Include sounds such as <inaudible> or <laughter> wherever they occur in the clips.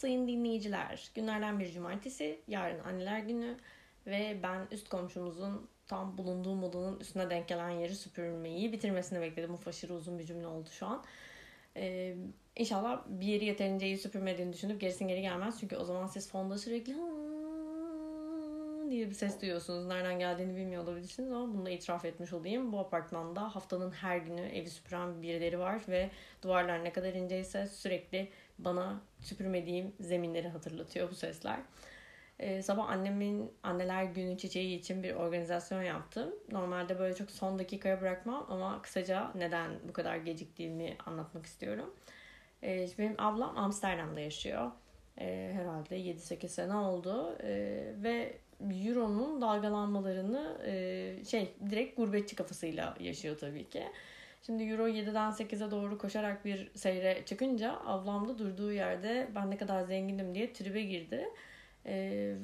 sayın dinleyiciler. Günlerden bir cumartesi, yarın anneler günü ve ben üst komşumuzun tam bulunduğum odanın üstüne denk gelen yeri süpürmeyi bitirmesini bekledim. Bu aşırı uzun bir cümle oldu şu an. Ee, inşallah bir yeri yeterince iyi süpürmediğini düşünüp gerisin geri gelmez. Çünkü o zaman siz fonda sürekli diye bir ses duyuyorsunuz. Nereden geldiğini bilmiyor olabilirsiniz ama bunu da itiraf etmiş olayım. Bu apartmanda haftanın her günü evi süpüren birileri var ve duvarlar ne kadar inceyse sürekli bana süpürmediğim zeminleri hatırlatıyor bu sesler. Ee, sabah annemin anneler günü çiçeği için bir organizasyon yaptım. Normalde böyle çok son dakikaya bırakmam ama kısaca neden bu kadar geciktiğimi anlatmak istiyorum. Ee, benim ablam Amsterdam'da yaşıyor. Ee, herhalde 7-8 sene oldu. Ee, ve Euro'nun dalgalanmalarını e, şey direkt gurbetçi kafasıyla yaşıyor tabii ki. Şimdi Euro 7'den 8'e doğru koşarak bir seyre çıkınca ablam da durduğu yerde ben ne kadar zenginim diye tribe girdi. E,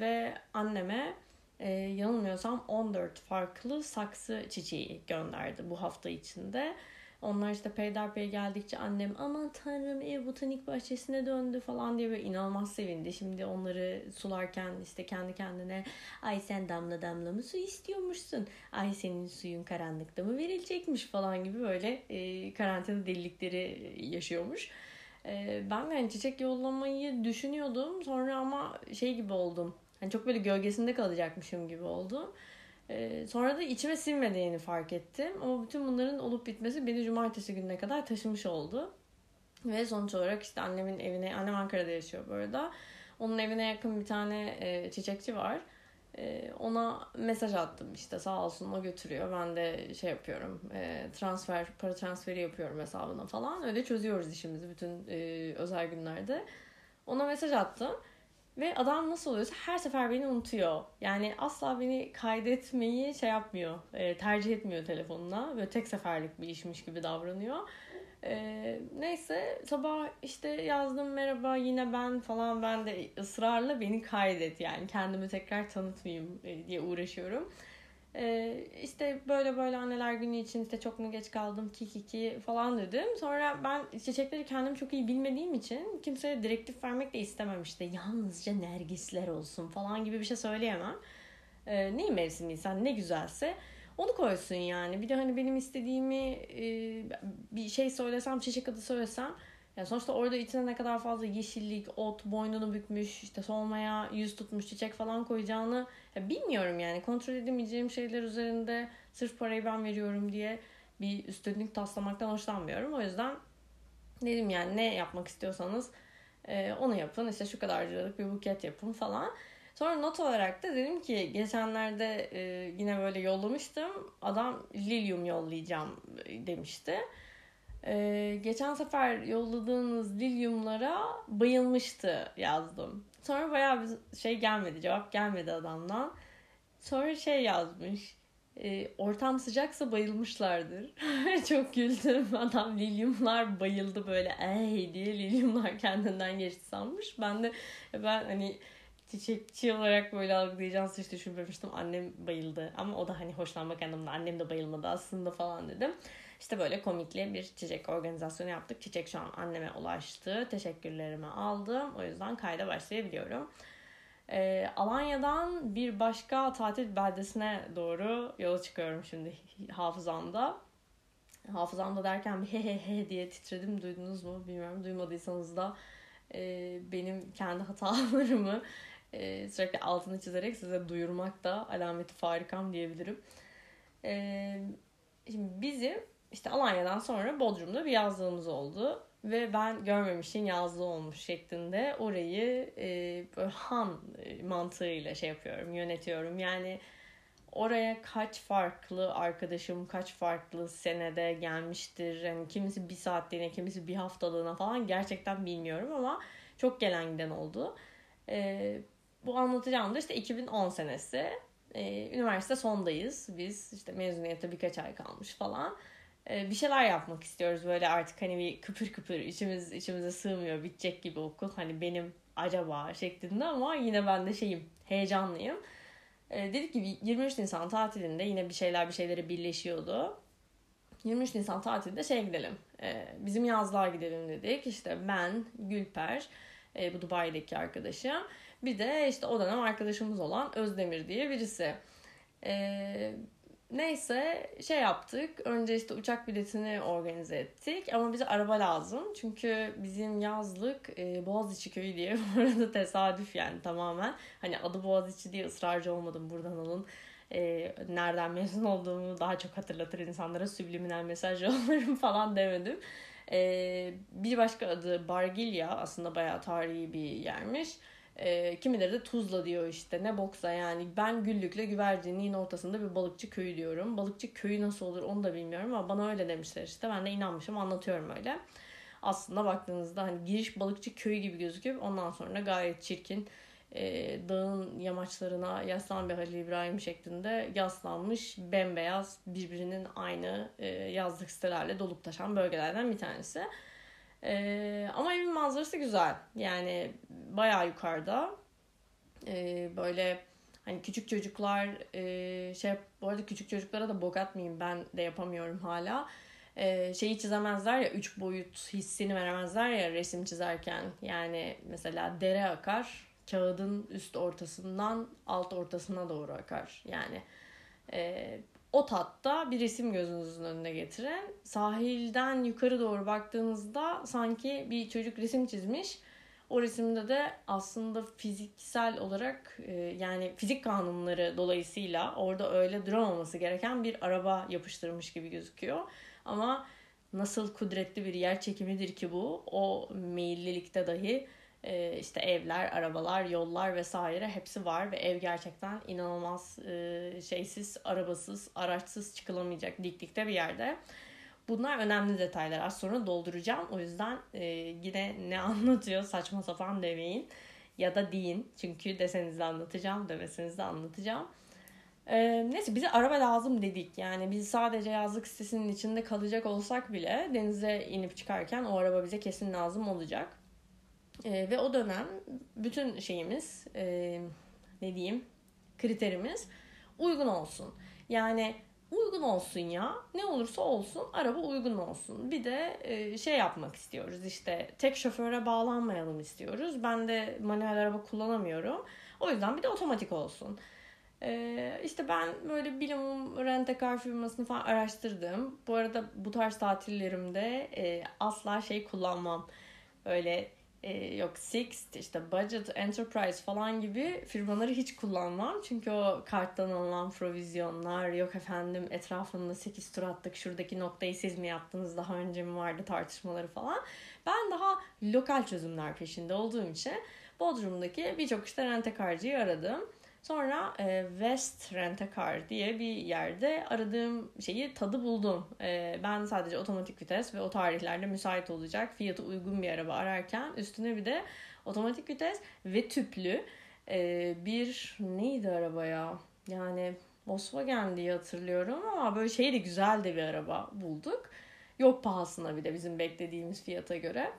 ve anneme e, yanılmıyorsam 14 farklı saksı çiçeği gönderdi bu hafta içinde. Onlar işte peyderpey geldikçe annem aman tanrım ev botanik bahçesine döndü falan diye böyle inanılmaz sevindi. Şimdi onları sularken işte kendi kendine ay sen damla damla mı su istiyormuşsun? Ay senin suyun karanlıkta mı verilecekmiş falan gibi böyle e, karantina delilikleri yaşıyormuş. E, ben de hani çiçek yollamayı düşünüyordum. Sonra ama şey gibi oldum. Hani çok böyle gölgesinde kalacakmışım gibi oldum. Ee, sonra da içime sinmediğini fark ettim. Ama bütün bunların olup bitmesi beni cumartesi gününe kadar taşımış oldu. Ve sonuç olarak işte annemin evine, annem Ankara'da yaşıyor bu arada. Onun evine yakın bir tane e, çiçekçi var. E, ona mesaj attım işte sağ olsun o götürüyor. Ben de şey yapıyorum e, transfer, para transferi yapıyorum hesabına falan. Öyle çözüyoruz işimizi bütün e, özel günlerde. Ona mesaj attım. Ve adam nasıl oluyorsa her sefer beni unutuyor. Yani asla beni kaydetmeyi şey yapmıyor. E, tercih etmiyor telefonuna. Böyle tek seferlik bir işmiş gibi davranıyor. E, neyse sabah işte yazdım merhaba yine ben falan ben de ısrarla beni kaydet yani kendimi tekrar tanıtmayayım e, diye uğraşıyorum. Ee, işte böyle böyle anneler günü için işte çok mu geç kaldım ki ki ki falan dedim. Sonra ben çiçekleri kendim çok iyi bilmediğim için kimseye direktif vermek de istemem işte. Yalnızca nergisler olsun falan gibi bir şey söyleyemem. Ee, neyi mevsimiysen ne güzelse onu koysun yani. Bir de hani benim istediğimi e, bir şey söylesem, çiçek adı söylesem yani sonuçta orada içine ne kadar fazla yeşillik, ot, boynunu bükmüş, işte solmaya yüz tutmuş çiçek falan koyacağını ya bilmiyorum yani. Kontrol edemeyeceğim şeyler üzerinde sırf parayı ben veriyorum diye bir üstünlük taslamaktan hoşlanmıyorum. O yüzden dedim yani ne yapmak istiyorsanız e, onu yapın. İşte şu kadar liralık bir buket yapın falan. Sonra not olarak da dedim ki geçenlerde e, yine böyle yollamıştım. Adam lilyum yollayacağım demişti. Ee, geçen sefer yolladığınız lilyumlara bayılmıştı yazdım. Sonra bayağı bir şey gelmedi, cevap gelmedi adamdan. Sonra şey yazmış. E, ortam sıcaksa bayılmışlardır. <laughs> Çok güldüm. Adam lilyumlar bayıldı böyle ey diye lilyumlar kendinden geçti sanmış. Ben de ben hani çiçekçi olarak böyle algılayacağını hiç düşünmemiştim. Annem bayıldı ama o da hani hoşlanmak anlamında annem de bayılmadı aslında falan dedim. İşte böyle komikli bir çiçek organizasyonu yaptık. Çiçek şu an anneme ulaştı. Teşekkürlerimi aldım. O yüzden kayda başlayabiliyorum. E, Alanya'dan bir başka tatil beldesine doğru yola çıkıyorum şimdi hafızamda. Hafızamda derken bir he he he diye titredim. Duydunuz mu bilmiyorum. Duymadıysanız da e, benim kendi hatalarımı e, sürekli altını çizerek size duyurmak da alameti farikam diyebilirim. E, şimdi bizim işte Alanya'dan sonra Bodrum'da bir yazlığımız oldu. Ve ben görmemişin yazlığı olmuş şeklinde orayı e, böyle han mantığıyla şey yapıyorum, yönetiyorum. Yani oraya kaç farklı arkadaşım kaç farklı senede gelmiştir. Yani kimisi bir saatliğine, kimisi bir haftalığına falan gerçekten bilmiyorum ama çok gelen giden oldu. E, bu anlatacağım da işte 2010 senesi. E, üniversite sondayız. Biz işte mezuniyete birkaç ay kalmış falan. Ee, bir şeyler yapmak istiyoruz böyle artık hani bir kıpır kıpır içimiz içimize sığmıyor bitecek gibi okul hani benim acaba şeklinde ama yine ben de şeyim heyecanlıyım. Ee, dedik ki 23 Nisan tatilinde yine bir şeyler bir şeyleri birleşiyordu. 23 Nisan tatilinde şey gidelim. E, bizim yazlığa gidelim dedik. İşte ben, Gülper, E, bu Dubai'deki arkadaşım. Bir de işte o dönem arkadaşımız olan Özdemir diye birisi. Neyse şey yaptık. Önce işte uçak biletini organize ettik. Ama bize araba lazım. Çünkü bizim yazlık e, Boğaziçi köyü diye <laughs> bu arada tesadüf yani tamamen. Hani adı Boğaziçi diye ısrarcı olmadım buradan alın e, nereden mezun olduğumu daha çok hatırlatır insanlara subliminal mesaj <laughs> yollarım falan demedim. E, bir başka adı Bargilya aslında bayağı tarihi bir yermiş. E, kimileri de Tuzla diyor işte ne boksa yani ben Güllük'le güvercinliğin ortasında bir balıkçı köyü diyorum. Balıkçı köyü nasıl olur onu da bilmiyorum ama bana öyle demişler işte ben de inanmışım anlatıyorum öyle. Aslında baktığınızda hani giriş balıkçı köyü gibi gözüküp ondan sonra gayet çirkin e, dağın yamaçlarına yaslan bir Halil İbrahim şeklinde yaslanmış bembeyaz birbirinin aynı e, yazlık sitelerle dolup taşan bölgelerden bir tanesi. E, ama evin manzarası güzel. Yani bayağı yukarıda. E, böyle hani küçük çocuklar e, şey bu arada küçük çocuklara da bok atmayayım ben de yapamıyorum hala. E, şeyi çizemezler ya üç boyut hissini veremezler ya resim çizerken. Yani mesela dere akar kağıdın üst ortasından alt ortasına doğru akar. Yani e, o tatta bir resim gözünüzün önüne getirin. Sahilden yukarı doğru baktığınızda sanki bir çocuk resim çizmiş. O resimde de aslında fiziksel olarak e, yani fizik kanunları dolayısıyla orada öyle duramaması gereken bir araba yapıştırmış gibi gözüküyor. Ama nasıl kudretli bir yer çekimidir ki bu o meyillilikte dahi e, işte evler, arabalar, yollar vesaire hepsi var ve ev gerçekten inanılmaz e, şeysiz, arabasız, araçsız çıkılamayacak diklikte bir yerde. Bunlar önemli detaylar. Az sonra dolduracağım. O yüzden e, yine ne <laughs> anlatıyor saçma sapan demeyin. Ya da deyin. Çünkü deseniz de anlatacağım, demeseniz de anlatacağım. Ee, neyse bize araba lazım dedik. Yani biz sadece yazlık sitesinin içinde kalacak olsak bile denize inip çıkarken o araba bize kesin lazım olacak. E, ve o dönem bütün şeyimiz e, ne diyeyim kriterimiz uygun olsun. Yani uygun olsun ya. Ne olursa olsun araba uygun olsun. Bir de e, şey yapmak istiyoruz işte tek şoföre bağlanmayalım istiyoruz. Ben de manuel araba kullanamıyorum. O yüzden bir de otomatik olsun. Ee, işte ben böyle bilimum rentekar firmasını falan araştırdım. Bu arada bu tarz tatillerimde e, asla şey kullanmam. Öyle e, yok Sixt, işte Budget, Enterprise falan gibi firmaları hiç kullanmam. Çünkü o karttan alınan provizyonlar, yok efendim etrafında 8 tur attık, şuradaki noktayı siz mi yaptınız, daha önce mi vardı tartışmaları falan. Ben daha lokal çözümler peşinde olduğum için Bodrum'daki birçok işte rentekarcıyı aradım. Sonra e, West Rent-A-Car diye bir yerde aradığım şeyi tadı buldum. E, ben sadece otomatik vites ve o tarihlerde müsait olacak fiyatı uygun bir araba ararken üstüne bir de otomatik vites ve tüplü e, bir neydi araba ya? Yani Volkswagen diye hatırlıyorum ama böyle şey de güzel de bir araba bulduk. Yok pahasına bir de bizim beklediğimiz fiyata göre.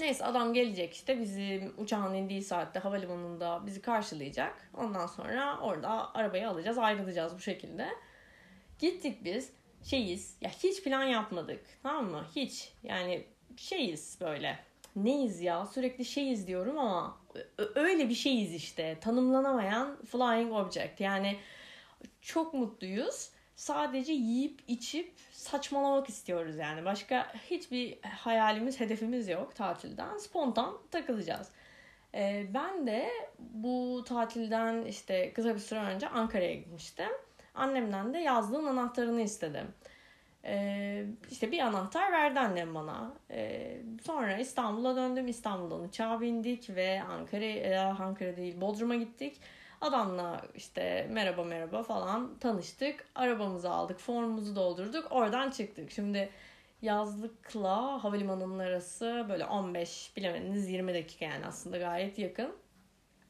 Neyse adam gelecek işte bizim uçağın indiği saatte havalimanında bizi karşılayacak. Ondan sonra orada arabayı alacağız ayrılacağız bu şekilde. Gittik biz şeyiz. Ya hiç plan yapmadık tamam mı? Hiç. Yani şeyiz böyle. Neyiz ya? Sürekli şeyiz diyorum ama öyle bir şeyiz işte. Tanımlanamayan flying object. Yani çok mutluyuz sadece yiyip içip saçmalamak istiyoruz yani. Başka hiçbir hayalimiz, hedefimiz yok tatilden. Spontan takılacağız. Ee, ben de bu tatilden işte kısa bir süre önce Ankara'ya gitmiştim. Annemden de yazdığım anahtarını istedim. Ee, işte bir anahtar verdi annem bana. Ee, sonra İstanbul'a döndüm. İstanbul'dan uçağa bindik ve Ankara, e, Ankara değil Bodrum'a gittik. Adamla işte merhaba merhaba falan tanıştık. Arabamızı aldık, formumuzu doldurduk. Oradan çıktık. Şimdi yazlıkla havalimanının arası böyle 15 bilemediniz 20 dakika yani aslında gayet yakın.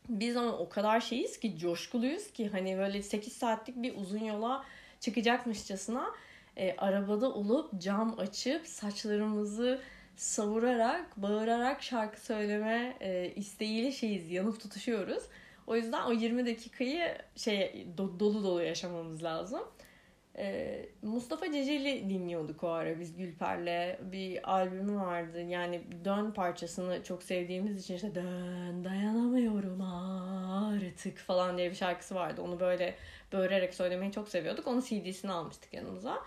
Biz ama o kadar şeyiz ki coşkuluyuz ki hani böyle 8 saatlik bir uzun yola çıkacakmışçasına e, arabada olup cam açıp saçlarımızı savurarak, bağırarak şarkı söyleme e, isteğiyle şeyiz, yanıp tutuşuyoruz. O yüzden o 20 dakikayı şey dolu dolu yaşamamız lazım. Ee, Mustafa Ceceli dinliyorduk o ara biz Gülper'le. Bir albümü vardı. Yani Dön parçasını çok sevdiğimiz için işte Dön dayanamıyorum artık falan diye bir şarkısı vardı. Onu böyle böğürerek söylemeyi çok seviyorduk. Onun CD'sini almıştık yanımıza.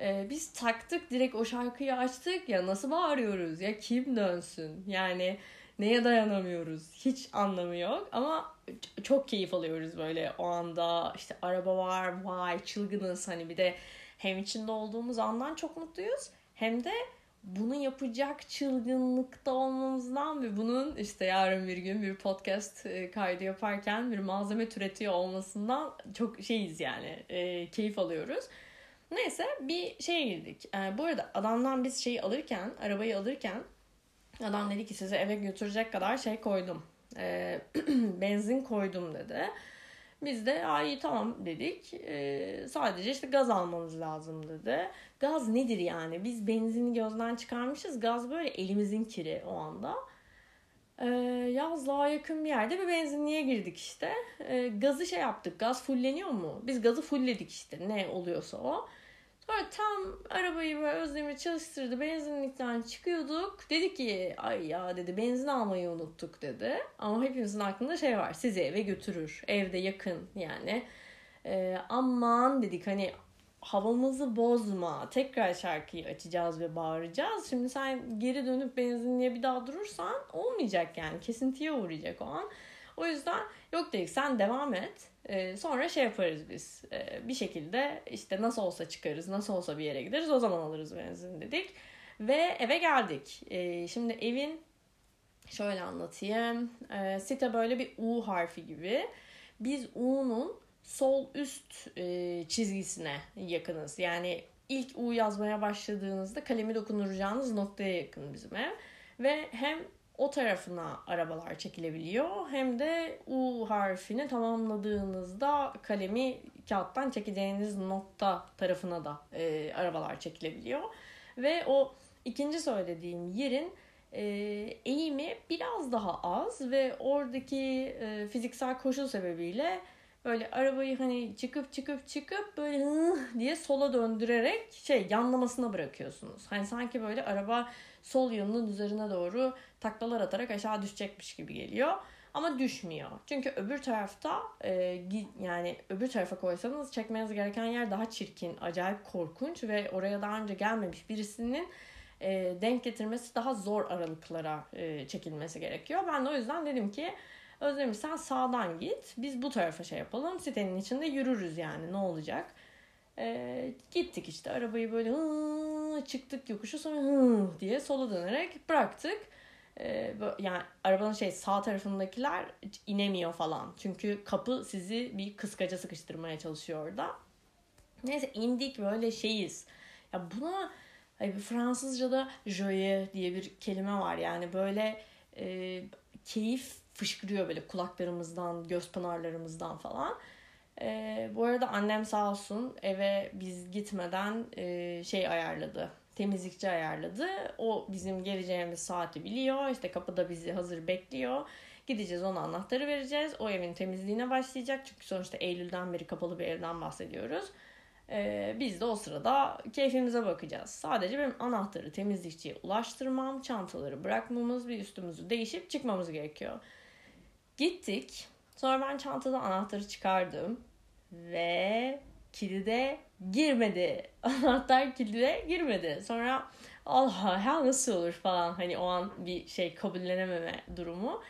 Ee, biz taktık direkt o şarkıyı açtık ya nasıl bağırıyoruz ya kim dönsün yani neye dayanamıyoruz hiç anlamı yok ama çok keyif alıyoruz böyle o anda işte araba var vay çılgınız hani bir de hem içinde olduğumuz andan çok mutluyuz hem de bunu yapacak çılgınlıkta olmamızdan ve bunun işte yarın bir gün bir podcast e, kaydı yaparken bir malzeme türetiyor olmasından çok şeyiz yani e, keyif alıyoruz. Neyse bir şeye girdik. E, bu arada adamdan biz şeyi alırken, arabayı alırken adam dedi ki size eve götürecek kadar şey koydum. E, <clears throat> benzin koydum dedi. Biz de ay tamam dedik. E, sadece işte gaz almamız lazım dedi. Gaz nedir yani? Biz benzini gözden çıkarmışız. Gaz böyle elimizin kiri o anda. E, yazlığa yakın bir yerde bir benzinliğe girdik işte. E, gazı şey yaptık. Gaz fulleniyor mu? Biz gazı fullledik işte. Ne oluyorsa o. Sonra tam arabayı böyle Özdemir çalıştırdı. Benzinlikten çıkıyorduk. Dedi ki ay ya dedi benzin almayı unuttuk dedi. Ama hepimizin aklında şey var. Sizi eve götürür. Evde yakın yani. Ee, aman dedik hani havamızı bozma. Tekrar şarkıyı açacağız ve bağıracağız. Şimdi sen geri dönüp benzinliğe bir daha durursan olmayacak yani. Kesintiye uğrayacak o an. O yüzden yok dedik sen devam et. Ee, sonra şey yaparız biz. Ee, bir şekilde işte nasıl olsa çıkarız, nasıl olsa bir yere gideriz. O zaman alırız benzin dedik. Ve eve geldik. Ee, şimdi evin şöyle anlatayım. Ee, site böyle bir U harfi gibi. Biz U'nun sol üst e, çizgisine yakınız. Yani ilk U yazmaya başladığınızda kalemi dokunduracağınız noktaya yakın bizim ev. Ve hem o tarafına arabalar çekilebiliyor. Hem de U harfini tamamladığınızda kalemi kağıttan çekeceğiniz nokta tarafına da e, arabalar çekilebiliyor. Ve o ikinci söylediğim yerin e, eğimi biraz daha az ve oradaki e, fiziksel koşul sebebiyle böyle arabayı hani çıkıp çıkıp çıkıp böyle diye sola döndürerek şey yanlamasına bırakıyorsunuz. Hani sanki böyle araba sol yanının üzerine doğru taklalar atarak aşağı düşecekmiş gibi geliyor. Ama düşmüyor. Çünkü öbür tarafta e, yani öbür tarafa koysanız çekmeniz gereken yer daha çirkin, acayip korkunç ve oraya daha önce gelmemiş birisinin e, denk getirmesi daha zor aralıklara e, çekilmesi gerekiyor. Ben de o yüzden dedim ki Özdemir sen sağdan git. Biz bu tarafa şey yapalım. Sitenin içinde yürürüz yani ne olacak. E, gittik işte arabayı böyle hı, çıktık yokuşu sonra hı diye sola dönerek bıraktık. E, yani arabanın şey sağ tarafındakiler inemiyor falan. Çünkü kapı sizi bir kıskaca sıkıştırmaya çalışıyor orada. Neyse indik böyle şeyiz. Ya buna hani Fransızca'da joye diye bir kelime var. Yani böyle e, keyif fışkırıyor böyle kulaklarımızdan, göz pınarlarımızdan falan. E, bu arada annem sağ olsun eve biz gitmeden e, şey ayarladı. Temizlikçi ayarladı. O bizim geleceğimiz saati biliyor. İşte kapıda bizi hazır bekliyor. Gideceğiz ona anahtarı vereceğiz. O evin temizliğine başlayacak. Çünkü sonuçta Eylül'den beri kapalı bir evden bahsediyoruz. Ee, biz de o sırada keyfimize bakacağız. Sadece benim anahtarı temizlikçiye ulaştırmam, çantaları bırakmamız, bir üstümüzü değişip çıkmamız gerekiyor. Gittik. Sonra ben çantadan anahtarı çıkardım. Ve kilide girmedi. <laughs> Anahtar kilide girmedi. Sonra Allah ya nasıl olur falan hani o an bir şey kabullenememe durumu.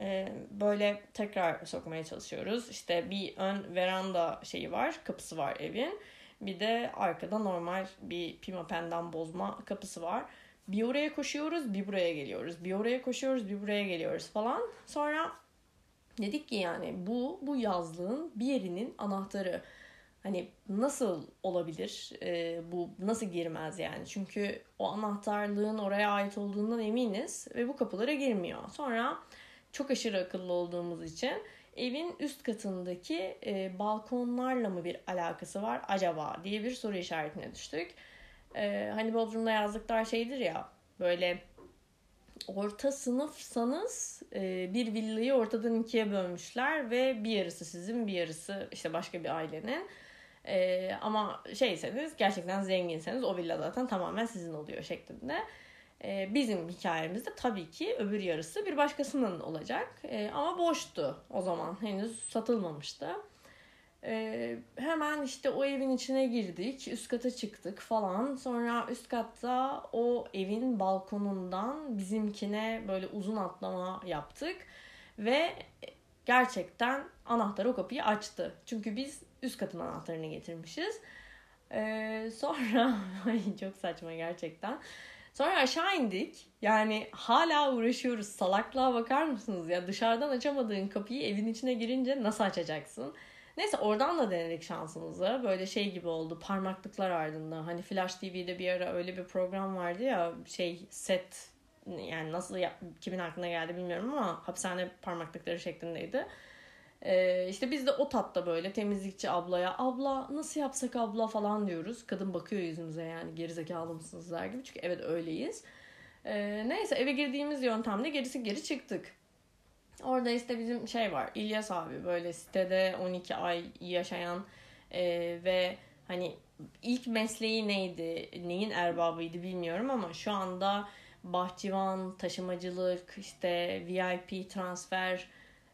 Ee, böyle tekrar sokmaya çalışıyoruz. İşte bir ön veranda şeyi var, kapısı var evin. Bir de arkada normal bir pimapen'den bozma kapısı var. Bir oraya koşuyoruz, bir buraya geliyoruz. Bir oraya koşuyoruz, bir buraya geliyoruz falan. Sonra Dedik ki yani bu bu yazlığın bir yerinin anahtarı. Hani nasıl olabilir? E, bu nasıl girmez yani? Çünkü o anahtarlığın oraya ait olduğundan eminiz ve bu kapılara girmiyor. Sonra çok aşırı akıllı olduğumuz için evin üst katındaki e, balkonlarla mı bir alakası var acaba diye bir soru işaretine düştük. E, hani Bodrum'da yazlıklar şeydir ya böyle orta sınıfsanız e, bir villayı ortadan ikiye bölmüşler ve bir yarısı sizin bir yarısı işte başka bir ailenin. Ee, ama şeyseniz gerçekten zenginseniz o villa zaten tamamen sizin oluyor şeklinde. Ee, bizim hikayemizde tabii ki öbür yarısı bir başkasının olacak. Ee, ama boştu o zaman henüz satılmamıştı. Ee, hemen işte o evin içine girdik, üst kata çıktık falan. Sonra üst katta o evin balkonundan bizimkine böyle uzun atlama yaptık. Ve gerçekten anahtar o kapıyı açtı. Çünkü biz üst katın anahtarını getirmişiz. Ee, sonra <laughs> çok saçma gerçekten. Sonra aşağı indik. Yani hala uğraşıyoruz. Salaklığa bakar mısınız ya? Dışarıdan açamadığın kapıyı evin içine girince nasıl açacaksın? Neyse oradan da denedik şansımızı. Böyle şey gibi oldu. Parmaklıklar ardında. Hani Flash TV'de bir ara öyle bir program vardı ya. Şey set yani nasıl kimin aklına geldi bilmiyorum ama hapishane parmaklıkları şeklindeydi. Ee, işte biz de o tatta böyle temizlikçi ablaya abla nasıl yapsak abla falan diyoruz. Kadın bakıyor yüzümüze yani gerizekalı mısınız der gibi. Çünkü evet öyleyiz. Ee, neyse eve girdiğimiz yöntemde gerisi geri çıktık. Orada işte bizim şey var İlyas abi böyle sitede 12 ay yaşayan e, ve hani ilk mesleği neydi, neyin erbabıydı bilmiyorum ama şu anda bahçıvan, taşımacılık, işte VIP transfer,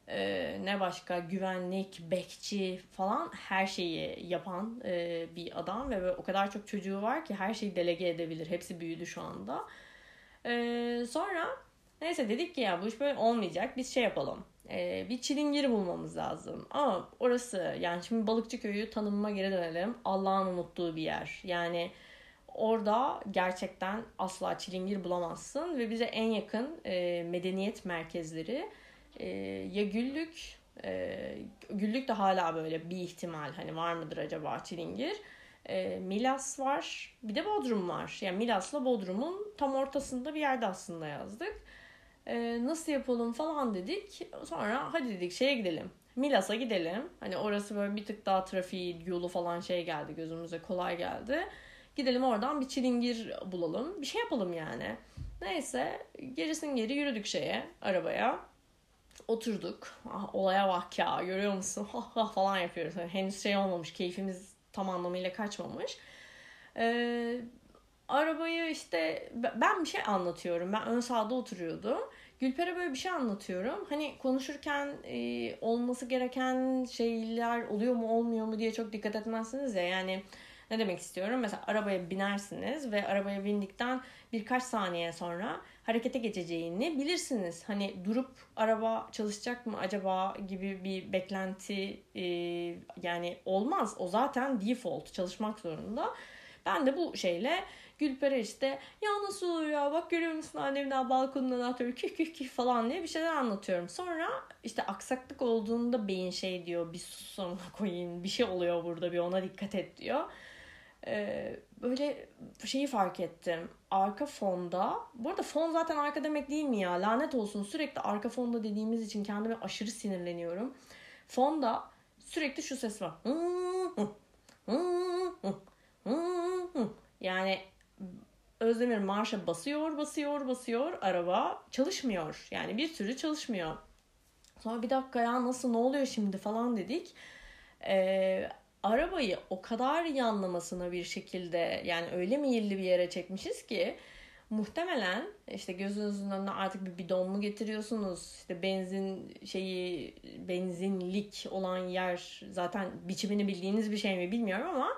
e, ne başka güvenlik, bekçi falan her şeyi yapan e, bir adam ve o kadar çok çocuğu var ki her şeyi delege edebilir. Hepsi büyüdü şu anda. E, sonra neyse dedik ki ya bu iş böyle olmayacak. Biz şey yapalım. E, bir çilingiri bulmamız lazım. Ama orası yani şimdi Balıkçı Köyü tanımıma geri dönelim. Allah'ın unuttuğu bir yer. Yani orada gerçekten asla çilingir bulamazsın ve bize en yakın e, medeniyet merkezleri e, ya Güllük e, Güllük de hala böyle bir ihtimal hani var mıdır acaba çilingir e, Milas var bir de Bodrum var yani Milas'la Bodrum'un tam ortasında bir yerde aslında yazdık e, nasıl yapalım falan dedik sonra hadi dedik şeye gidelim Milas'a gidelim hani orası böyle bir tık daha trafiği yolu falan şey geldi gözümüze kolay geldi Gidelim oradan bir çilingir bulalım. Bir şey yapalım yani. Neyse gerisin geri yürüdük şeye arabaya. Oturduk. Ah, olaya bak ya görüyor musun? Ha ha falan yapıyoruz. Yani henüz şey olmamış. Keyfimiz tam anlamıyla kaçmamış. Ee, arabayı işte ben bir şey anlatıyorum. Ben ön sağda oturuyordum. Gülper'e böyle bir şey anlatıyorum. Hani konuşurken e, olması gereken şeyler oluyor mu olmuyor mu diye çok dikkat etmezsiniz ya. Yani ne demek istiyorum? Mesela arabaya binersiniz ve arabaya bindikten birkaç saniye sonra harekete geçeceğini bilirsiniz. Hani durup araba çalışacak mı acaba gibi bir beklenti e, yani olmaz. O zaten default çalışmak zorunda. Ben de bu şeyle Gülper'e işte ya nasıl oluyor ya bak görüyor musun annem daha balkonun anahtarı kih kih kih falan diye bir şeyler anlatıyorum. Sonra işte aksaklık olduğunda beyin şey diyor bir sus <laughs> koyayım bir şey oluyor burada bir ona dikkat et diyor. Ee, böyle şeyi fark ettim. Arka fonda, bu arada fon zaten arka demek değil mi ya? Lanet olsun sürekli arka fonda dediğimiz için kendime aşırı sinirleniyorum. Fonda sürekli şu ses var. Yani Özdemir marşa basıyor, basıyor, basıyor. Araba çalışmıyor. Yani bir türlü çalışmıyor. Sonra bir dakika ya nasıl ne oluyor şimdi falan dedik. Ee, arabayı o kadar yanlamasına bir şekilde yani öyle meyilli bir yere çekmişiz ki muhtemelen işte gözünüzün önüne artık bir bidon mu getiriyorsunuz işte benzin şeyi benzinlik olan yer zaten biçimini bildiğiniz bir şey mi bilmiyorum ama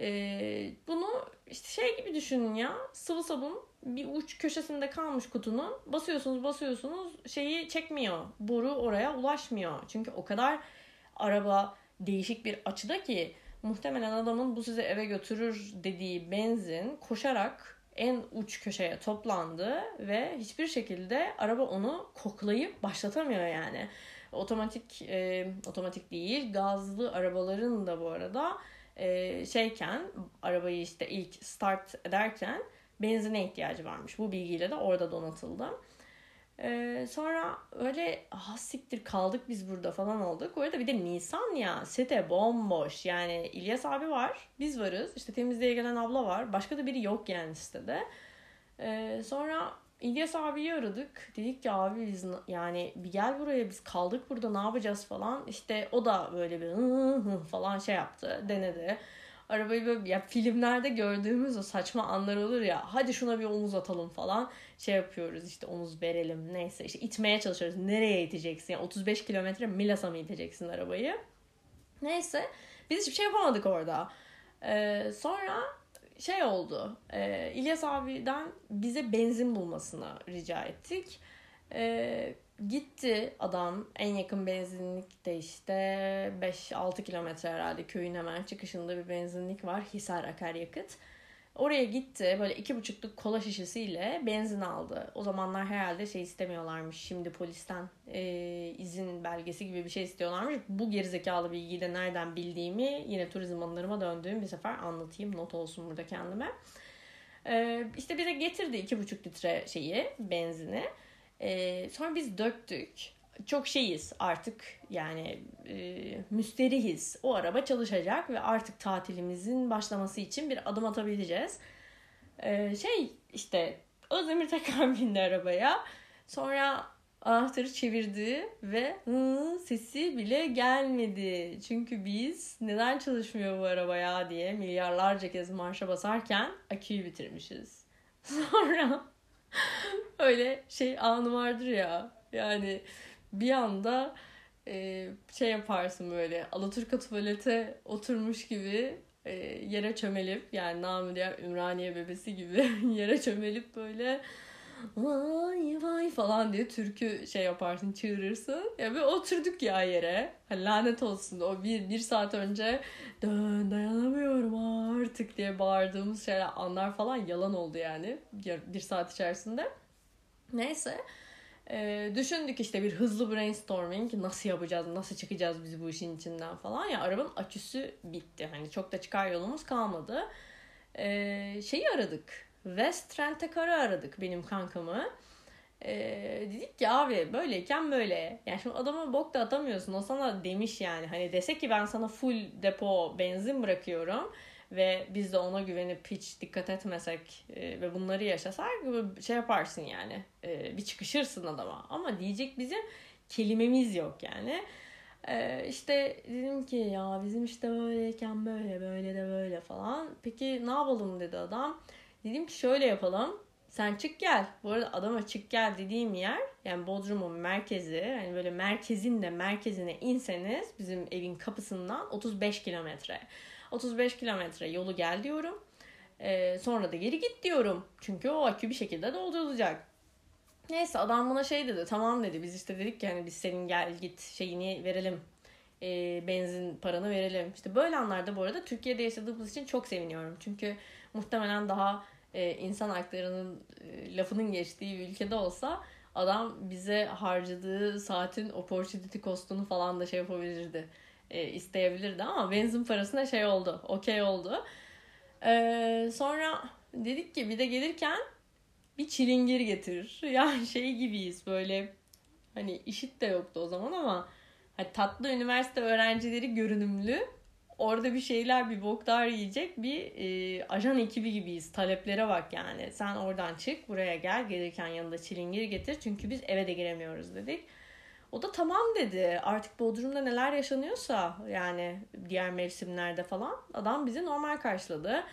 e, bunu işte şey gibi düşünün ya. Sıvı sabun bir uç köşesinde kalmış kutunun. Basıyorsunuz basıyorsunuz. Şeyi çekmiyor. Boru oraya ulaşmıyor. Çünkü o kadar araba değişik bir açıda ki muhtemelen adamın bu sizi eve götürür dediği benzin koşarak en uç köşeye toplandı ve hiçbir şekilde araba onu koklayıp başlatamıyor yani. Otomatik e, otomatik değil gazlı arabaların da bu arada e, şeyken arabayı işte ilk start ederken benzine ihtiyacı varmış. Bu bilgiyle de orada donatıldı. Ee, sonra öyle ah siktir kaldık biz burada falan olduk. Orada bir de Nisan ya sete bomboş. Yani İlyas abi var. Biz varız. İşte temizliğe gelen abla var. Başka da biri yok yani sitede. Ee, sonra İlyas abiyi aradık. Dedik ki abi biz yani bir gel buraya biz kaldık burada ne yapacağız falan. İşte o da böyle bir hı hı falan şey yaptı denedi. Arabayı böyle ya filmlerde gördüğümüz o saçma anlar olur ya hadi şuna bir omuz atalım falan şey yapıyoruz işte omuz verelim neyse işte itmeye çalışıyoruz. Nereye iteceksin? Yani 35 kilometre Milas'a mı iteceksin arabayı? Neyse biz hiçbir şey yapamadık orada. Ee, sonra şey oldu. E, İlyas abiden bize benzin bulmasını rica ettik. E, gitti adam en yakın benzinlikte işte 5-6 kilometre herhalde köyün hemen çıkışında bir benzinlik var. Hisar Akaryakıt. Oraya gitti böyle iki buçukluk kola şişesiyle benzin aldı. O zamanlar herhalde şey istemiyorlarmış. Şimdi polisten e, izin belgesi gibi bir şey istiyorlarmış. Bu gerizekalı bilgiyi de nereden bildiğimi yine turizm anılarıma döndüğüm bir sefer anlatayım. Not olsun burada kendime. E, işte bize getirdi iki buçuk litre şeyi benzini. E, sonra biz döktük çok şeyiz artık yani e, müsterihiz. O araba çalışacak ve artık tatilimizin başlaması için bir adım atabileceğiz. E, şey işte Özdemir tekrar <laughs> bindi arabaya. Sonra anahtarı çevirdi ve hı, sesi bile gelmedi. Çünkü biz neden çalışmıyor bu araba ya diye milyarlarca kez marşa basarken aküyü bitirmişiz. <laughs> Sonra <laughs> öyle şey anı vardır ya yani bir anda e, şey yaparsın böyle Alaturka tuvalete oturmuş gibi e, yere çömelip yani namı diğer Ümraniye bebesi gibi <laughs> yere çömelip böyle vay vay falan diye türkü şey yaparsın çığırırsın. Ya bir oturduk ya yere. Hani lanet olsun o bir, bir saat önce dön dayanamıyorum artık diye bağırdığımız şeyler anlar falan yalan oldu yani bir saat içerisinde. Neyse. E, düşündük işte bir hızlı brainstorming nasıl yapacağız, nasıl çıkacağız biz bu işin içinden falan. Ya arabanın aküsü bitti. Hani çok da çıkar yolumuz kalmadı. E, şeyi aradık. West Rent-A-Car'ı aradık benim kankamı. E, dedik ki abi böyleyken böyle. Yani şimdi adama bok da atamıyorsun. O sana demiş yani. Hani desek ki ben sana full depo benzin bırakıyorum ve biz de ona güvenip hiç dikkat etmesek e, ve bunları yaşasak şey yaparsın yani e, bir çıkışırsın adama ama diyecek bizim kelimemiz yok yani e, işte dedim ki ya bizim işte böyleyken böyle böyle de böyle falan peki ne yapalım dedi adam dedim ki şöyle yapalım sen çık gel. Bu arada adama çık gel dediğim yer yani Bodrum'un merkezi. Hani böyle merkezin de merkezine inseniz bizim evin kapısından 35 kilometre. 35 kilometre yolu gel diyorum. Ee, sonra da geri git diyorum. Çünkü o akü bir şekilde doldurulacak. Neyse adam buna şey dedi tamam dedi biz işte dedik ki hani biz senin gel git şeyini verelim e, benzin paranı verelim. İşte böyle anlarda bu arada Türkiye'de yaşadığımız için çok seviniyorum. Çünkü muhtemelen daha e, insan haklarının e, lafının geçtiği bir ülkede olsa adam bize harcadığı saatin opportunity cost'unu falan da şey yapabilirdi e, isteyebilirdi ama benzin parasına şey oldu. Okey oldu. E, sonra dedik ki bir de gelirken bir çilingir getirir. <laughs> Yani şey gibiyiz böyle hani işit de yoktu o zaman ama hani tatlı üniversite öğrencileri görünümlü orada bir şeyler bir boklar yiyecek bir e, ajan ekibi gibiyiz. Taleplere bak yani. Sen oradan çık buraya gel gelirken yanında çilingir getir çünkü biz eve de giremiyoruz dedik. O da tamam dedi. Artık Bodrum'da neler yaşanıyorsa yani diğer mevsimlerde falan adam bizi normal karşıladı.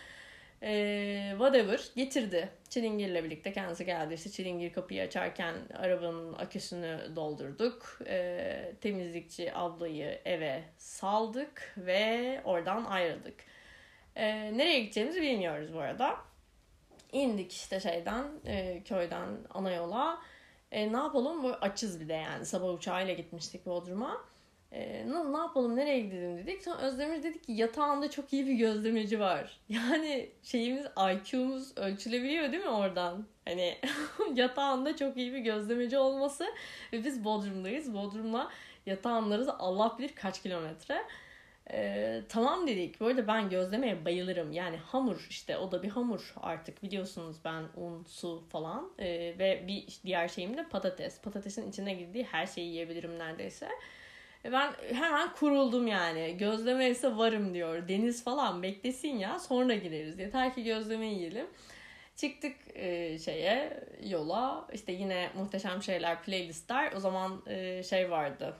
Ee, whatever getirdi. Çilingir'le birlikte kendisi geldi. İşte Çilingir kapıyı açarken arabanın aküsünü doldurduk. Ee, temizlikçi ablayı eve saldık ve oradan ayrıldık. Ee, nereye gideceğimizi bilmiyoruz bu arada. İndik işte şeyden, e, köyden ana yola. E, ne yapalım? Böyle açız bir de yani. Sabah uçağıyla gitmiştik Bodrum'a. E, ne, ne yapalım? Nereye gidelim dedik. Sonra Özdemir dedi ki yatağında çok iyi bir gözlemeci var. <laughs> Yani şeyimiz IQ'muz ölçülebiliyor değil mi oradan? Hani <laughs> yatağında çok iyi bir gözlemeci olması ve biz Bodrum'dayız. Bodrum'la yatağınlarız Allah bilir kaç kilometre. Ee, tamam dedik. Böyle ben gözlemeye bayılırım. Yani hamur işte o da bir hamur artık biliyorsunuz ben un, su falan ee, ve bir diğer şeyim de patates. Patatesin içine girdiği her şeyi yiyebilirim neredeyse. Ben hemen kuruldum yani. Gözleme ise varım diyor. Deniz falan beklesin ya sonra gireriz. Yeter ki gözleme yiyelim. Çıktık e, şeye yola işte yine muhteşem şeyler playlistler o zaman e, şey vardı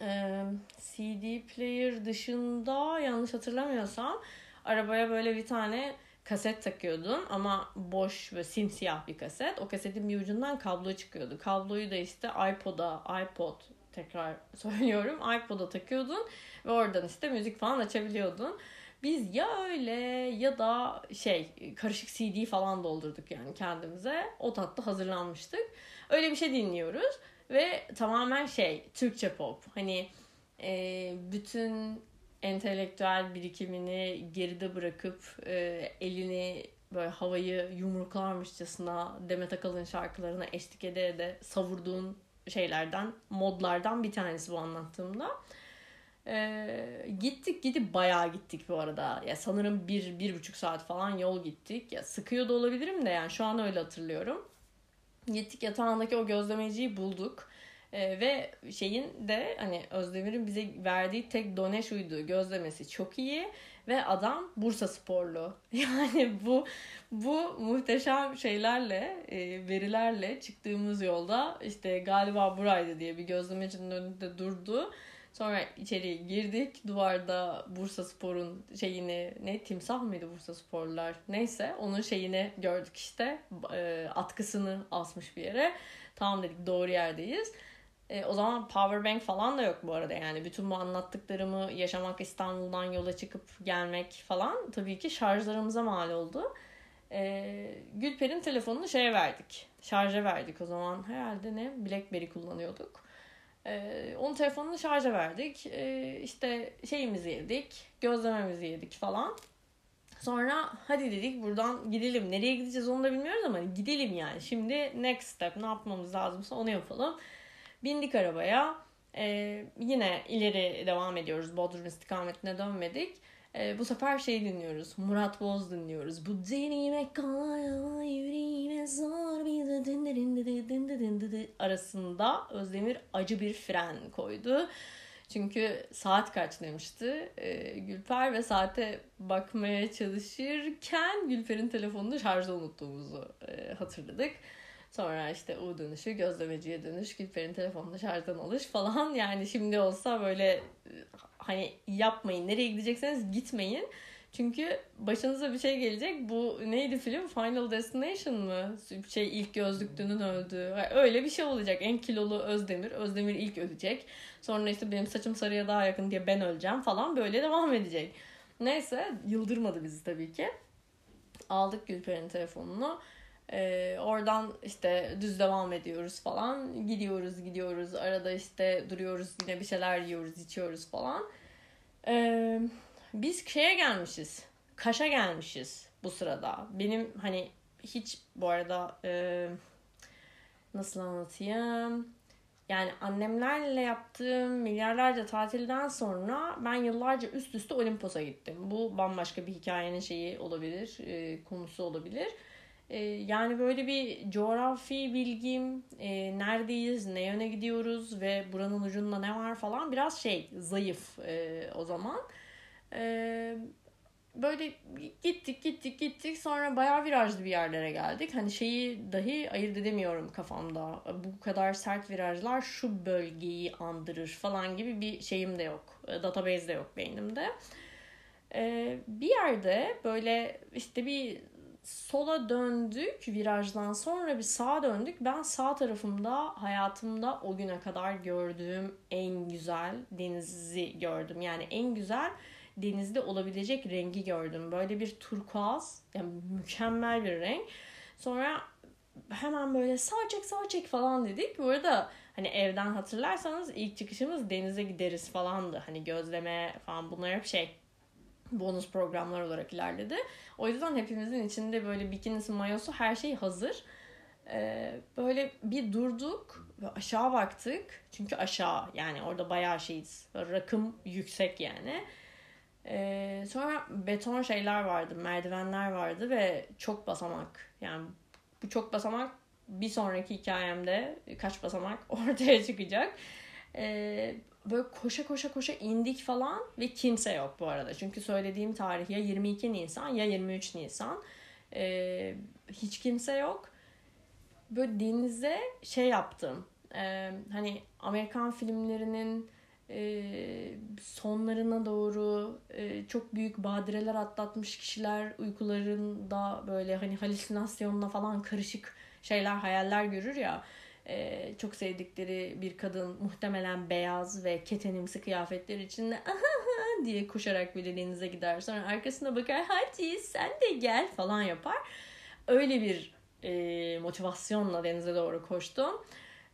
e, CD player dışında yanlış hatırlamıyorsam arabaya böyle bir tane kaset takıyordun ama boş ve simsiyah bir kaset. O kasetin bir ucundan kablo çıkıyordu. Kabloyu da işte iPod'a, iPod tekrar <laughs> söylüyorum iPod'a takıyordun ve oradan işte müzik falan açabiliyordun. Biz ya öyle ya da şey karışık CD falan doldurduk yani kendimize. O tatlı hazırlanmıştık. Öyle bir şey dinliyoruz ve tamamen şey Türkçe pop. Hani e, bütün entelektüel birikimini geride bırakıp e, elini böyle havayı yumruklarmışçasına Demet Akalın şarkılarına eşlik ede ede savurduğun şeylerden, modlardan bir tanesi bu anlattığımda. Ee, gittik gidip bayağı gittik bu arada. Ya sanırım bir, bir buçuk saat falan yol gittik. Ya sıkıyor da olabilirim de yani şu an öyle hatırlıyorum. Gittik yatağındaki o gözlemeciyi bulduk. Ee, ve şeyin de hani Özdemir'in bize verdiği tek done şuydu. Gözlemesi çok iyi ve adam Bursa sporlu. <laughs> Yani bu bu muhteşem şeylerle, e, verilerle çıktığımız yolda işte galiba buraydı diye bir gözlemecinin önünde durdu. Sonra içeri girdik. Duvarda Bursa Spor'un şeyini ne timsah mıydı Bursa Sporlular? Neyse onun şeyini gördük işte. E, atkısını asmış bir yere. Tamam dedik doğru yerdeyiz. E, o zaman powerbank falan da yok bu arada yani bütün bu anlattıklarımı yaşamak İstanbul'dan yola çıkıp gelmek falan tabii ki şarjlarımıza mal oldu. E, Gülper'in telefonunu şeye verdik. Şarja verdik o zaman herhalde ne Blackberry kullanıyorduk. E, onun telefonunu şarja verdik. E, işte şeyimizi yedik, gözlememizi yedik falan. Sonra hadi dedik buradan gidelim. Nereye gideceğiz onu da bilmiyoruz ama gidelim yani. Şimdi next step ne yapmamız lazımsa onu yapalım. Bindik arabaya. Ee, yine ileri devam ediyoruz. Bodrum istikametine dönmedik. Ee, bu sefer şey dinliyoruz. Murat Boz dinliyoruz. Bu deneyime kolay ama yüreğime zor bir arasında Özdemir acı bir fren koydu. Çünkü saat kaç demişti ee, Gülper ve saate bakmaya çalışırken Gülper'in telefonunu şarjda unuttuğumuzu e, hatırladık. Sonra işte U dönüşü, gözlemeciye dönüş, Gülper'in telefonunu şarjdan alış falan. Yani şimdi olsa böyle hani yapmayın. Nereye gidecekseniz gitmeyin. Çünkü başınıza bir şey gelecek. Bu neydi film? Final Destination mı? Şey ilk gözlüklünün öldüğü. Öyle bir şey olacak. En kilolu Özdemir. Özdemir ilk ölecek. Sonra işte benim saçım sarıya daha yakın diye ben öleceğim falan. Böyle devam edecek. Neyse yıldırmadı bizi tabii ki. Aldık Gülper'in telefonunu. Ee, oradan işte düz devam ediyoruz falan. Gidiyoruz gidiyoruz. Arada işte duruyoruz yine bir şeyler yiyoruz içiyoruz falan. Ee, biz şeye gelmişiz. Kaş'a gelmişiz bu sırada. Benim hani hiç bu arada e, nasıl anlatayım? Yani annemlerle yaptığım milyarlarca tatilden sonra ben yıllarca üst üste Olimpos'a gittim. Bu bambaşka bir hikayenin şeyi olabilir, e, konusu olabilir. Ee, yani böyle bir coğrafi bilgim, e, neredeyiz, ne yöne gidiyoruz ve buranın ucunda ne var falan biraz şey zayıf e, o zaman. E, böyle gittik gittik gittik sonra bayağı virajlı bir yerlere geldik. Hani şeyi dahi ayırt edemiyorum kafamda. Bu kadar sert virajlar şu bölgeyi andırır falan gibi bir şeyim de yok. Database de yok beynimde. Ee, bir yerde böyle işte bir sola döndük virajdan sonra bir sağa döndük. Ben sağ tarafımda hayatımda o güne kadar gördüğüm en güzel denizi gördüm. Yani en güzel denizde olabilecek rengi gördüm. Böyle bir turkuaz yani mükemmel bir renk. Sonra hemen böyle sağ çek sağ çek falan dedik. Bu arada hani evden hatırlarsanız ilk çıkışımız denize gideriz falandı. Hani gözleme falan bunlar hep şey bonus programlar olarak ilerledi. O yüzden hepimizin içinde böyle bikinisi, mayosu her şey hazır. Ee, böyle bir durduk ve aşağı baktık. Çünkü aşağı yani orada bayağı şeyiz. Rakım yüksek yani. Ee, sonra beton şeyler vardı, merdivenler vardı ve çok basamak. Yani bu çok basamak bir sonraki hikayemde kaç basamak <laughs> ortaya çıkacak. Ee, böyle koşa koşa koşa indik falan ve kimse yok bu arada. Çünkü söylediğim tarih ya 22 Nisan ya 23 Nisan. Ee, hiç kimse yok. Böyle denize şey yaptım. Ee, hani Amerikan filmlerinin e, sonlarına doğru e, çok büyük badireler atlatmış kişiler uykularında böyle hani halüsinasyonla falan karışık şeyler hayaller görür ya e, çok sevdikleri bir kadın muhtemelen beyaz ve ketenimsi kıyafetler içinde diye koşarak bile denize gider. Sonra arkasına bakar hadi sen de gel falan yapar. Öyle bir e, motivasyonla denize doğru koştum.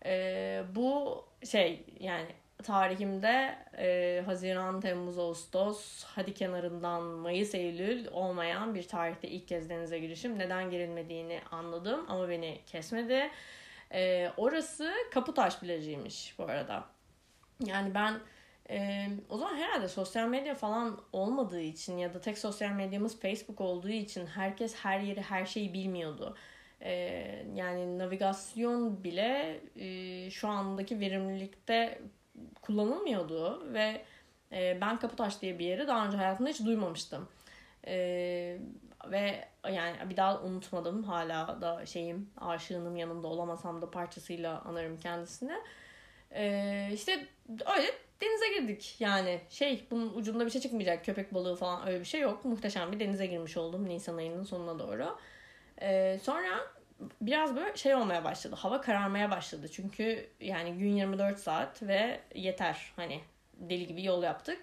E, bu şey yani tarihimde e, Haziran, Temmuz, Ağustos, hadi kenarından Mayıs, Eylül olmayan bir tarihte ilk kez denize girişim. Neden girilmediğini anladım ama beni kesmedi. E, orası Kaputaş plajıymış bu arada. Yani ben e, o zaman herhalde sosyal medya falan olmadığı için ya da tek sosyal medyamız Facebook olduğu için herkes her yeri her şeyi bilmiyordu. E, yani navigasyon bile e, şu andaki verimlilikte kullanılmıyordu ve e, ben Kaputaş diye bir yeri daha önce hayatımda hiç duymamıştım. E, ve yani bir daha unutmadım hala da şeyim aşığınım yanımda olamasam da parçasıyla anarım kendisini. E, işte öyle denize girdik yani şey bunun ucunda bir şey çıkmayacak köpek balığı falan öyle bir şey yok. Muhteşem bir denize girmiş oldum Nisan ayının sonuna doğru. E, sonra biraz böyle şey olmaya başladı. Hava kararmaya başladı. Çünkü yani gün 24 saat ve yeter. Hani deli gibi yol yaptık.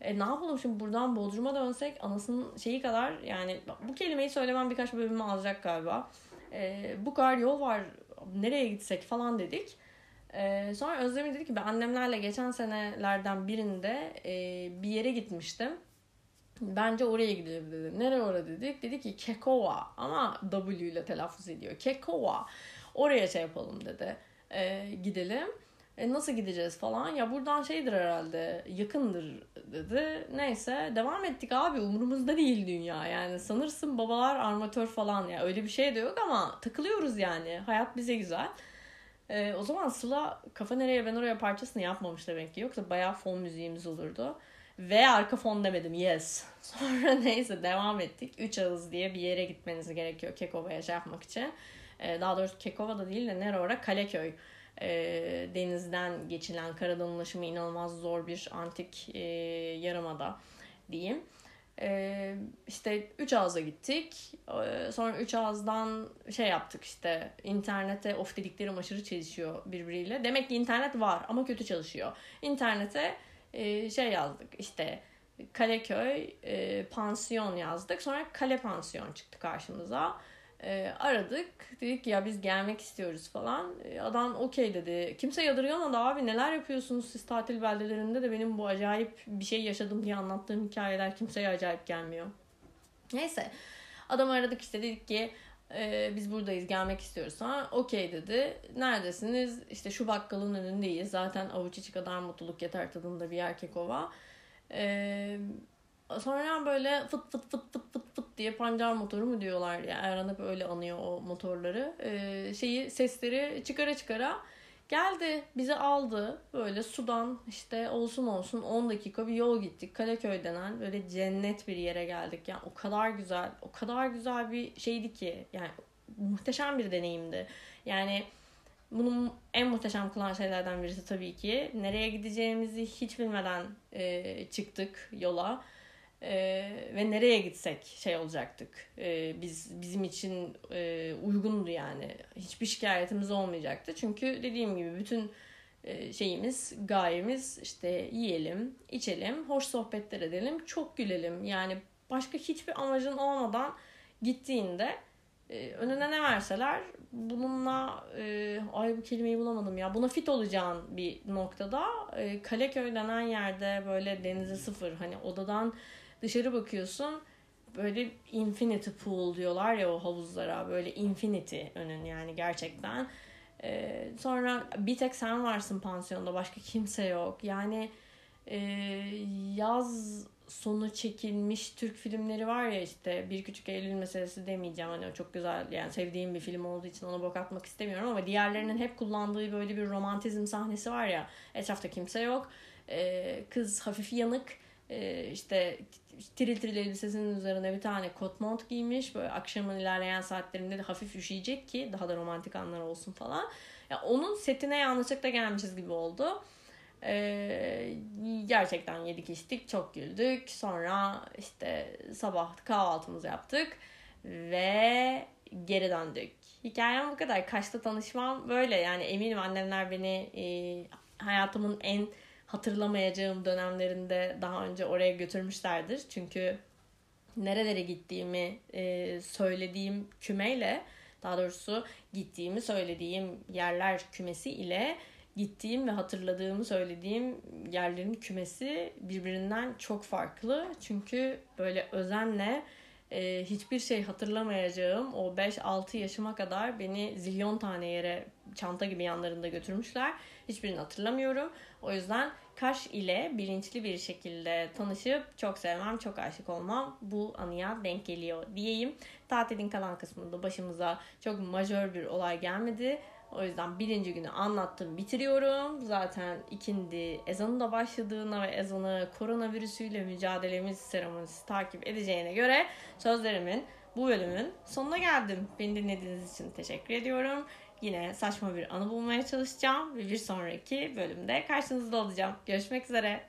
E, ne yapalım şimdi buradan Bodrum'a dönsek anasının şeyi kadar yani bu kelimeyi söylemem birkaç bölümü alacak galiba. E, bu kadar yol var nereye gitsek falan dedik. E, sonra Özlem'in dedi ki ben annemlerle geçen senelerden birinde e, bir yere gitmiştim. Bence oraya gidelim dedi. Nereye orada dedik? Dedi ki Kekova ama W ile telaffuz ediyor. Kekova. Oraya şey yapalım dedi. E, gidelim. E, nasıl gideceğiz falan. Ya buradan şeydir herhalde yakındır dedi. Neyse devam ettik abi umurumuzda değil dünya. Yani sanırsın babalar armatör falan ya öyle bir şey de yok ama takılıyoruz yani. Hayat bize güzel. E, o zaman Sıla kafa nereye ben oraya parçasını yapmamış demek ki. Yoksa bayağı fon müziğimiz olurdu. Ve arka fon demedim yes. <laughs> Sonra neyse devam ettik. Üç ağız diye bir yere gitmeniz gerekiyor Kekova'ya şey yapmak için. Ee, daha doğrusu Kekova'da değil de nere orada? Kaleköy. Ee, denizden geçilen karadan ulaşımı inanılmaz zor bir antik e, yarımada diyeyim. Ee, işte üç ağza gittik. Ee, sonra üç ağızdan şey yaptık işte internete of dediklerim aşırı çalışıyor birbiriyle. Demek ki internet var ama kötü çalışıyor. İnternete e, şey yazdık işte Kaleköy e, pansiyon yazdık. Sonra Kale pansiyon çıktı karşımıza. E, aradık. Dedik ya biz gelmek istiyoruz falan. E, adam okey dedi. Kimse yadırgamadı abi neler yapıyorsunuz siz tatil beldelerinde de benim bu acayip bir şey yaşadım diye anlattığım hikayeler kimseye acayip gelmiyor. Neyse. Adam aradık işte dedik ki e, biz buradayız gelmek istiyoruz ha okey dedi neredesiniz işte şu bakkalın önündeyiz zaten avuç içi kadar mutluluk yeter tadında bir erkek ova e, sonra böyle fıt fıt fıt fıt fıt fıt diye pancar motoru mu diyorlar ya Erhan hep öyle anıyor o motorları e, şeyi sesleri çıkara çıkara Geldi bizi aldı böyle sudan işte olsun olsun 10 dakika bir yol gittik. Kaleköy denen böyle cennet bir yere geldik. Yani o kadar güzel, o kadar güzel bir şeydi ki. Yani muhteşem bir deneyimdi. Yani bunun en muhteşem kılan şeylerden birisi tabii ki. Nereye gideceğimizi hiç bilmeden e, çıktık yola ee, ve nereye gitsek şey olacaktık. Ee, biz bizim için e, uygundu yani. Hiçbir şikayetimiz olmayacaktı. Çünkü dediğim gibi bütün e, şeyimiz, gayemiz işte yiyelim, içelim, hoş sohbetler edelim, çok gülelim. Yani başka hiçbir amacın olmadan gittiğinde e, önüne ne verseler bununla e, ay bu kelimeyi bulamadım ya buna fit olacağın bir noktada e, Kaleköy denen yerde böyle denize sıfır hani odadan Dışarı bakıyorsun böyle infinity pool diyorlar ya o havuzlara böyle infinity önün yani gerçekten. Ee, sonra bir tek sen varsın pansiyonda başka kimse yok. Yani e, yaz sonu çekilmiş Türk filmleri var ya işte Bir Küçük Eylül meselesi demeyeceğim hani o çok güzel yani sevdiğim bir film olduğu için ona bok atmak istemiyorum ama diğerlerinin hep kullandığı böyle bir romantizm sahnesi var ya etrafta kimse yok ee, kız hafif yanık Ee, işte tril tril elbisesinin üzerine bir tane kot mont giymiş. Böyle akşamın ilerleyen saatlerinde de hafif üşüyecek ki daha da romantik anlar olsun falan. Ya onun setine yanlışlıkla gelmişiz gibi oldu. Ee, gerçekten yedik içtik çok güldük. Sonra işte sabah kahvaltımızı yaptık ve geri döndük. Hikayem bu kadar. Kaş'ta tanışmam böyle yani eminim annemler beni e, hayatımın en hatırlamayacağım dönemlerinde daha önce oraya götürmüşlerdir. Çünkü nerelere gittiğimi e, söylediğim kümeyle daha doğrusu gittiğimi söylediğim yerler kümesi ile gittiğim ve hatırladığımı söylediğim yerlerin kümesi birbirinden çok farklı. Çünkü böyle özenle e, hiçbir şey hatırlamayacağım o 5-6 yaşıma kadar beni zilyon tane yere çanta gibi yanlarında götürmüşler. Hiçbirini hatırlamıyorum. O yüzden Kaş ile bilinçli bir şekilde tanışıp çok sevmem, çok aşık olmam bu anıya denk geliyor diyeyim. Tatilin kalan kısmında başımıza çok majör bir olay gelmedi. O yüzden birinci günü anlattım, bitiriyorum. Zaten ikindi ezanı da başladığına ve ezanı koronavirüsüyle mücadelemiz seremonisi takip edeceğine göre sözlerimin bu bölümün sonuna geldim. Beni dinlediğiniz için teşekkür ediyorum. Yine saçma bir anı bulmaya çalışacağım ve bir sonraki bölümde karşınızda olacağım. Görüşmek üzere.